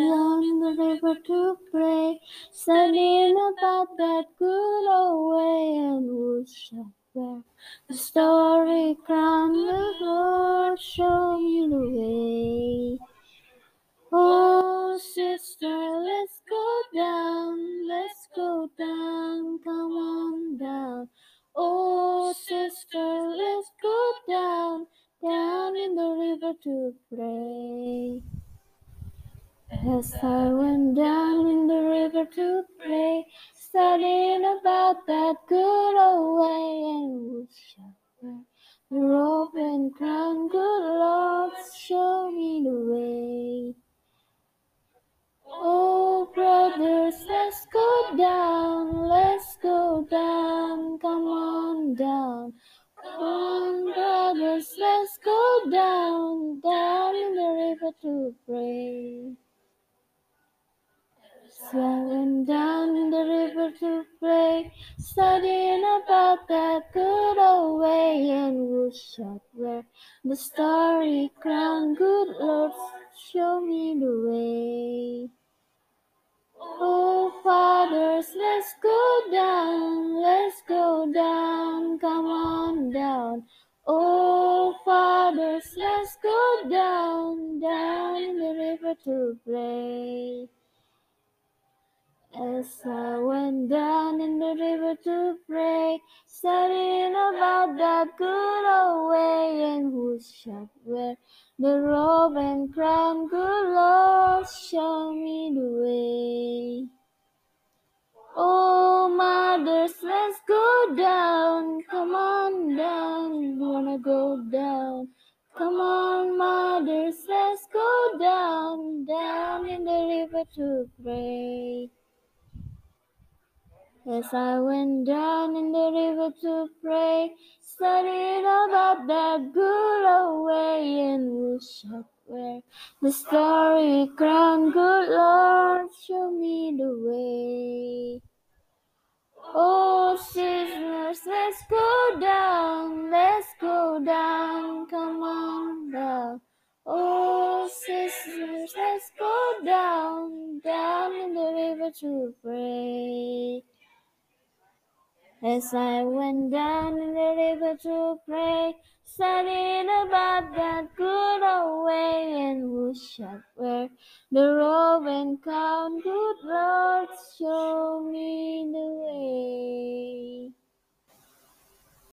down in the river to pray, studying about that good old way and worship wear the story crown the Lord show me the way. Oh, sister, let's go down, let's go down, come on down. Oh, sister, let's go down, down in the river to pray. As I went down in the river to pray, studying about that good old way and worship wear the robe and crown, good Lord, show me the way. Oh, brothers, let's go down, let's go down, come on down. Come on, brothers, let's go down, down in the river to pray. Went down in the river to pray, studying about that good old way and worship wear the starry crown, good Lord, show me the way. Oh, fathers, let's go down, let's go down, come on down. Oh, fathers, let's go down, down in the river to play. As I went down in the river to pray, studying about that good old way and who shall wear the robe and crown, good Lord, show me the way. Oh, mothers, let's go down, come on down, wanna go down. Come on, mothers, let's go down, down in the river to pray. As I went down in the river to pray, studying about that good old way and worship wear the story crown, good Lord, show me the way. Oh, sisters, let's go down, let's go down, come on down. Oh, sisters, let's go down, down in the river to pray. As I went down in the river to pray, studying about that good old way and worship wear the robe and crown, good Lord, show me the way.